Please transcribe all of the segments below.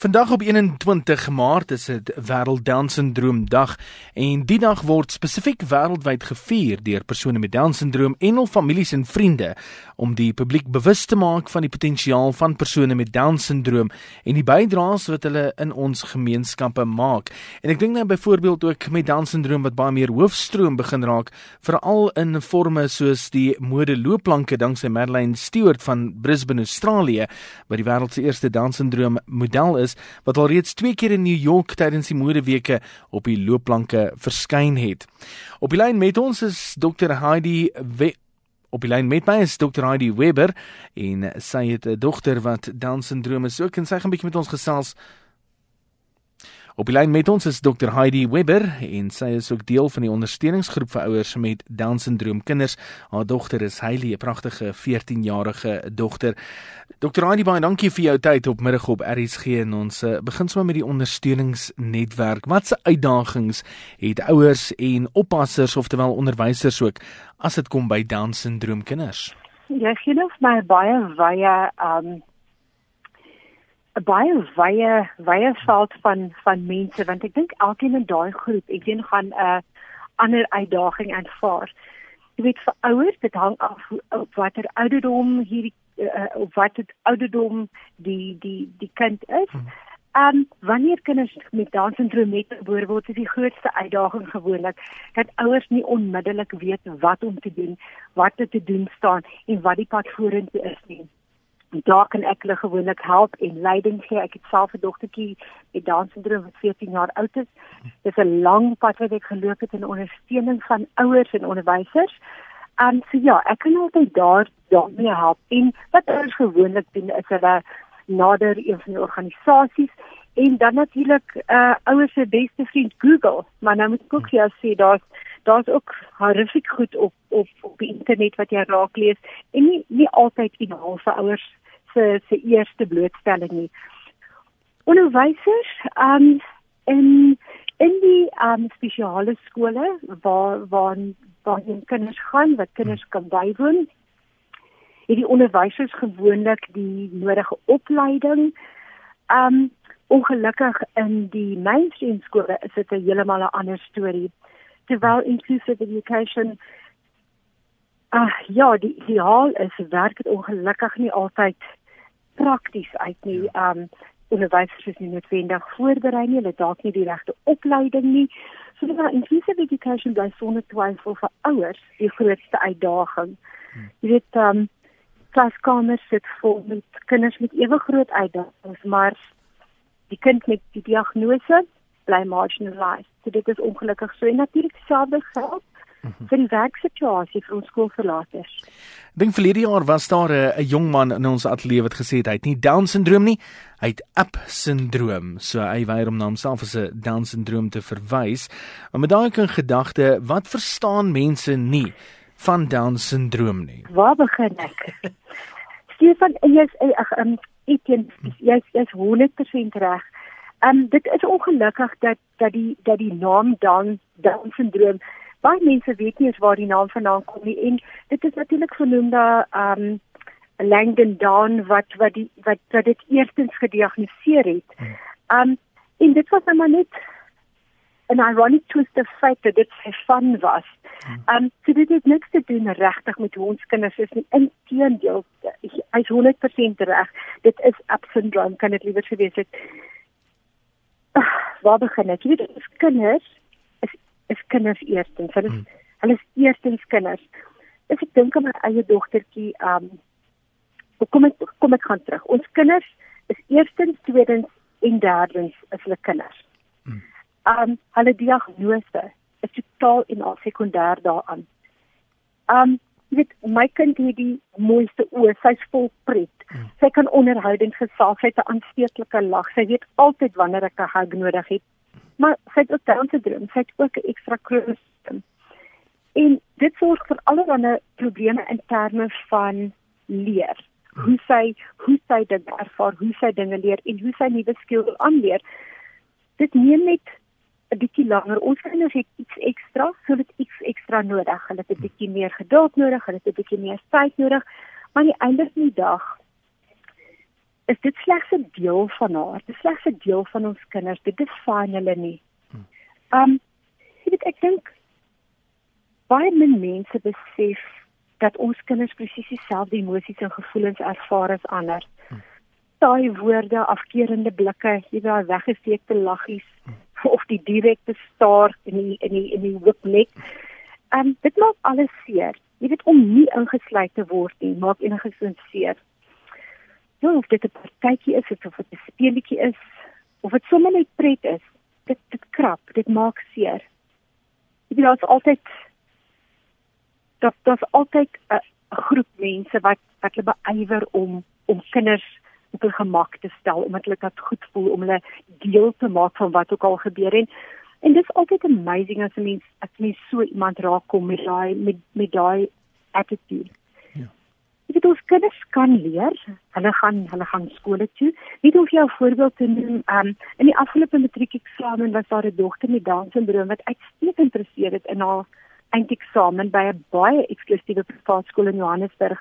Vandag op 21 Maart is dit Wêreld Down Syndroom Dag en die dag word spesifiek wêreldwyd gevier deur persone met Down syndroom en hul families en vriende om die publiek bewus te maak van die potensiaal van persone met Down syndroom en die bydraes wat hulle in ons gemeenskappe maak. En ek dink nou byvoorbeeld ook met Down syndroom wat baie meer hoofstroom begin raak, veral in forme soos die mode loopplanke danksy Madeleine Stewart van Brisbane, Australië, wat die wêreld se eerste Down syndroom model is wat al reeds twee keer in New York tydens die modeweke op die loopplanke verskyn het. Op die lyn met ons is Dr Heidi We Op die lyn met my is Dr Heidi Weber en sy het 'n dogter wat Down syndroom is. Ook en sy gaan 'n bietjie met ons gesels Op die lyn met ons is Dr Heidi Webber en sy is ook deel van die ondersteuningsgroep vir ouers met Down syndroom kinders. Haar dogter is Hailey, 'n pragtige 14-jarige dogter. Dr Heidi, baie dankie vir jou tyd op middag op RSG en ons uh, begin sommer met die ondersteuningsnetwerk. Watse uitdagings het ouers en oppassers oftewel onderwysers ook as dit kom by Down syndroom kinders? Ja, ek het my baie baie um 'n baie wye wye veld van van mense want ek dink elkeen in daai groep ek sien gaan 'n uh, ander uitdaging aanvaar. Jy weet vir ouers dit hang af op watter ouderdom hierdie uh, op watter ouderdom die die die kind is. Hmm. Um wanneer kinders met Down syndroom met gebore word, is die grootste uitdaging gewoonlik dat ouers nie onmiddellik weet wat om te doen, wat te doen staan en wat die pad vorentoe is nie daar kan ek hulle gewoonlik help en leiding gee. Ek het self 'n dogtertjie met Down syndroom wat 14 jaar oud is. Dit is 'n lang pad wat ek geloop het in ondersteuning van ouers en onderwysers. En so ja, ek kan altyd daar daarmee help. En wat ouers gewoonlik doen is hulle nader een van die organisasies en dan natuurlik uh ouers se beste vriend Google. Maar nou moet ek ook jou sê daar's daar's ook horrifiek goed op op op die internet wat jy raak lees en nie nie altyd in halfe ouers se se eerste blootstelling nie. Onderwysers um in in die um spesiale skole waar waar waar jy kinders gaan wat kinders kan bywoon het die onderwysers gewoonlik die nodige opleiding. Um ongelukkig in die mainstream skole is dit 'n heeltemal 'n ander storie. Terwyl inclusive education Ah ja, die ideaal is werk dit ongelukkig nie altyd prakties uit nie. Ja. Um onderwysers is nie noodwendig voorberei nie, hulle dalk nie die regte opleiding nie. So is inclusive education bly sonder twyfel vir ouers die grootste uitdaging. Hmm. Jy weet um klaskamers sit vol met kinders met ewe groot uitdagings, maar die kind met die diagnose bly marginalized. So dit is ongelukkig so en natuurlik selfde geld Mhm. vir die werksituasie vir ons skoolverlaters. Dink verlede jaar was daar 'n jong man in ons ateljee wat gesê het hy het nie down syndroom nie, hy het up syndroom. So hy weier om na homself as 'n down syndroom te verwys. Maar met daai gedagte, wat verstaan mense nie van down syndroom nie? Waar begin ek? Stefan, jy's ag um Etienne, jy's jy's 100% reg. Um dit is ongelukkig dat dat die dat die naam down down syndroom baie mense weet nie eens waar die naam vandaan kom nie en dit is natuurlik vernoem da um Langdon Down wat wat die wat wat dit eerstens gediagnoseer het. Hmm. Um en dit was maar net 'n ironic twist of fate dat dit sy van was. Hmm. Um so dit het niks te doen regtig met hoe ons kinders is nie. Inteendeel, hy's 100% reg. Dit is up syndrome kan dit liewer gewees het. Uh, waar begin ek? Jy weet, ons kinders is kinders eerstens. Hulle is hmm. hulle is eerstens kinders. As ek dink aan my eie dogtertjie, um kom ek kom ek gaan terug. Ons kinders is eerstens, tweedens en derdens is hulle kinders. Hmm. Um hulle diagnose is totaal en al sekondêr daaraan. Um weet my kind het die mooiste oë, sy's vol pret. Hmm. Sy kan onderhoudend gesels, sy het 'n aansteeklike lag. Sy weet altyd wanneer ek 'n hug nodig het maar sy het ook Down syndroom, sy het ook 'n ekstra kroonsiekte. En dit sorg vir allerlei probleme in terme van leer. Hoe sy hoe sy dit ervaar, hoe sy dinge leer en hoe sy nuwe skills aanleer. Dit neem net 'n bietjie langer. Ons kinders het iets ekstra, so dit iets ekstra nodig. Hulle het 'n bietjie meer geduld nodig, hulle het 'n bietjie meer tyd nodig. Maar aan die einde van die dag is dit slegs 'n deel van haar. Dit is slegs 'n deel van ons kinders. Dit define hulle nie. Um jy weet ek dink baie min mense besef dat ons kinders presies dieselfde emosies en gevoelens ervaar as ander. Daai woorde, afkeurende blikke, jy weet daai weggesteekte laggies of die direkte staar in die in die in die hoopnek. Um dit maak alles seer. Jy weet om nie ingesluit te word nie, maak enige sin seer ja, of dit 'n partytjie is of dit 'n speletjie is of dit sommer net pret is, dit dit krap, dit maak seer. Jy weet daar's altyd dat daar's altyd 'n groep mense wat wat hulle beywer om om kinders op hul gemak te stel omdat hulle dit goed voel om hulle deel te maak van wat ook al gebeur en en dit is altyd amazing as 'n mens as mens so iemand raak kom met daai met met daai attitude. Jy weet ons kinders kan leer. Hulle gaan hulle gaan skole toe. Net om jou voorbeeld te noem, um in die afgelope matriekeksamen was daar 'n dogter met Down syndroom wat uitstekend geïnteresseerd het in haar eindeksamen by 'n baie eksklusiewe privaat skool in Johannesburg.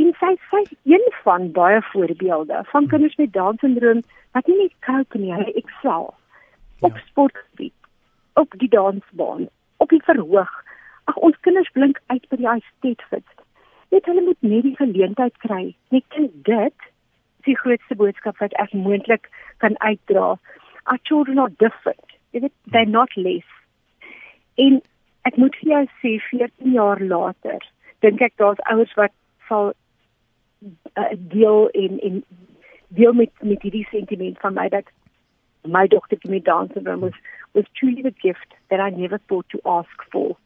En sy sê een van baie voorbeelde van kinders met Down syndroom wat nie net cope nie, hulle excel op ja. sportgebied, op die dansbaan, op die verhoog. Ag ons kinders blink uit by die State net hulle moet net die geleentheid kry. Net dit is die grootste boodskap wat ek moontlik kan uitdra. Our children are different. Jy weet, they're not less. En ek moet vir jou sê 14 jaar later, dink ek daar's ouers wat sal uh, deel in in deel met met hierdie sentiment van my dat my dogter met Down syndrome was was truly the gift that I never thought to ask for.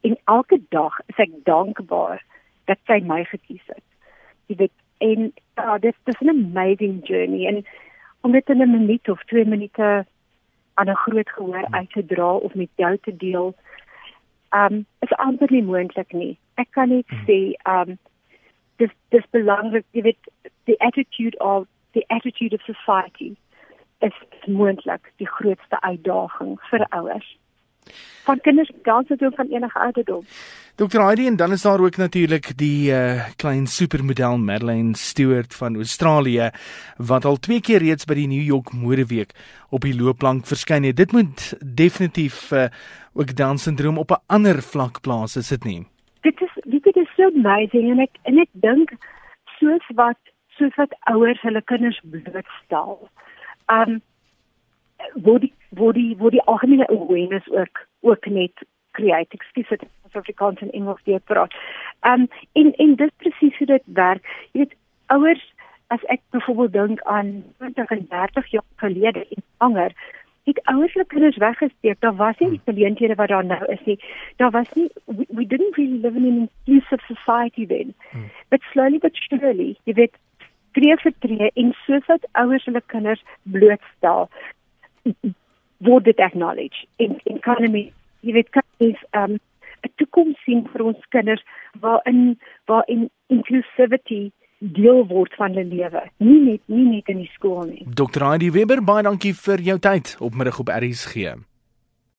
En elke dag is ek dankbaar dat sy my gekies het. Jy weet en uh, dit is 'n amazing journey en om dit in 'n minuut of 2 minute aan 'n groot gehoor uit te dra of met jou te deel, um is amper nie moontlik nie. Ek kan net hmm. sê um dis dis belangrik, jy weet the attitude of the attitude of society is moontlik die grootste uitdaging vir ouers van kinders dans het ook van enige ouderdom. Dr. Heidi en dan is daar ook natuurlik die uh, klein supermodel Madeleine Stewart van Australië wat al twee keer reeds by die New York Modeweek op die loopplank verskyn het. Dit moet definitief uh, ook Down syndroom op 'n ander vlak plaas, is dit nie? Dit dit is so amazing en ek en ek dink soos wat soos wat ouers hulle kinders blootstel. Um word die word die word die algemene awareness ook ook net create ekskuus dit is Afrikaans en Engels die praat. Um en en dit presies hoe dit werk. Jy weet ouers as ek byvoorbeeld dink aan 20 en 30 jaar gelede in anger het ouers hulle kinders weggesteek. Daar was nie die geleenthede wat daar nou is nie. Daar was nie we, we didn't really live in an inclusive society then. Hmm. But slowly but surely, jy weet tree vir tree en soos wat ouers hulle kinders blootstel word dit acknowledge in in economy jy weet kan is um 'n toekoms sien vir ons kinders waarin waarin inclusivity deel word van hulle lewe nie net nie net in die skool nie Dr. Heidi Weber baie dankie vir jou tyd op middag op RSG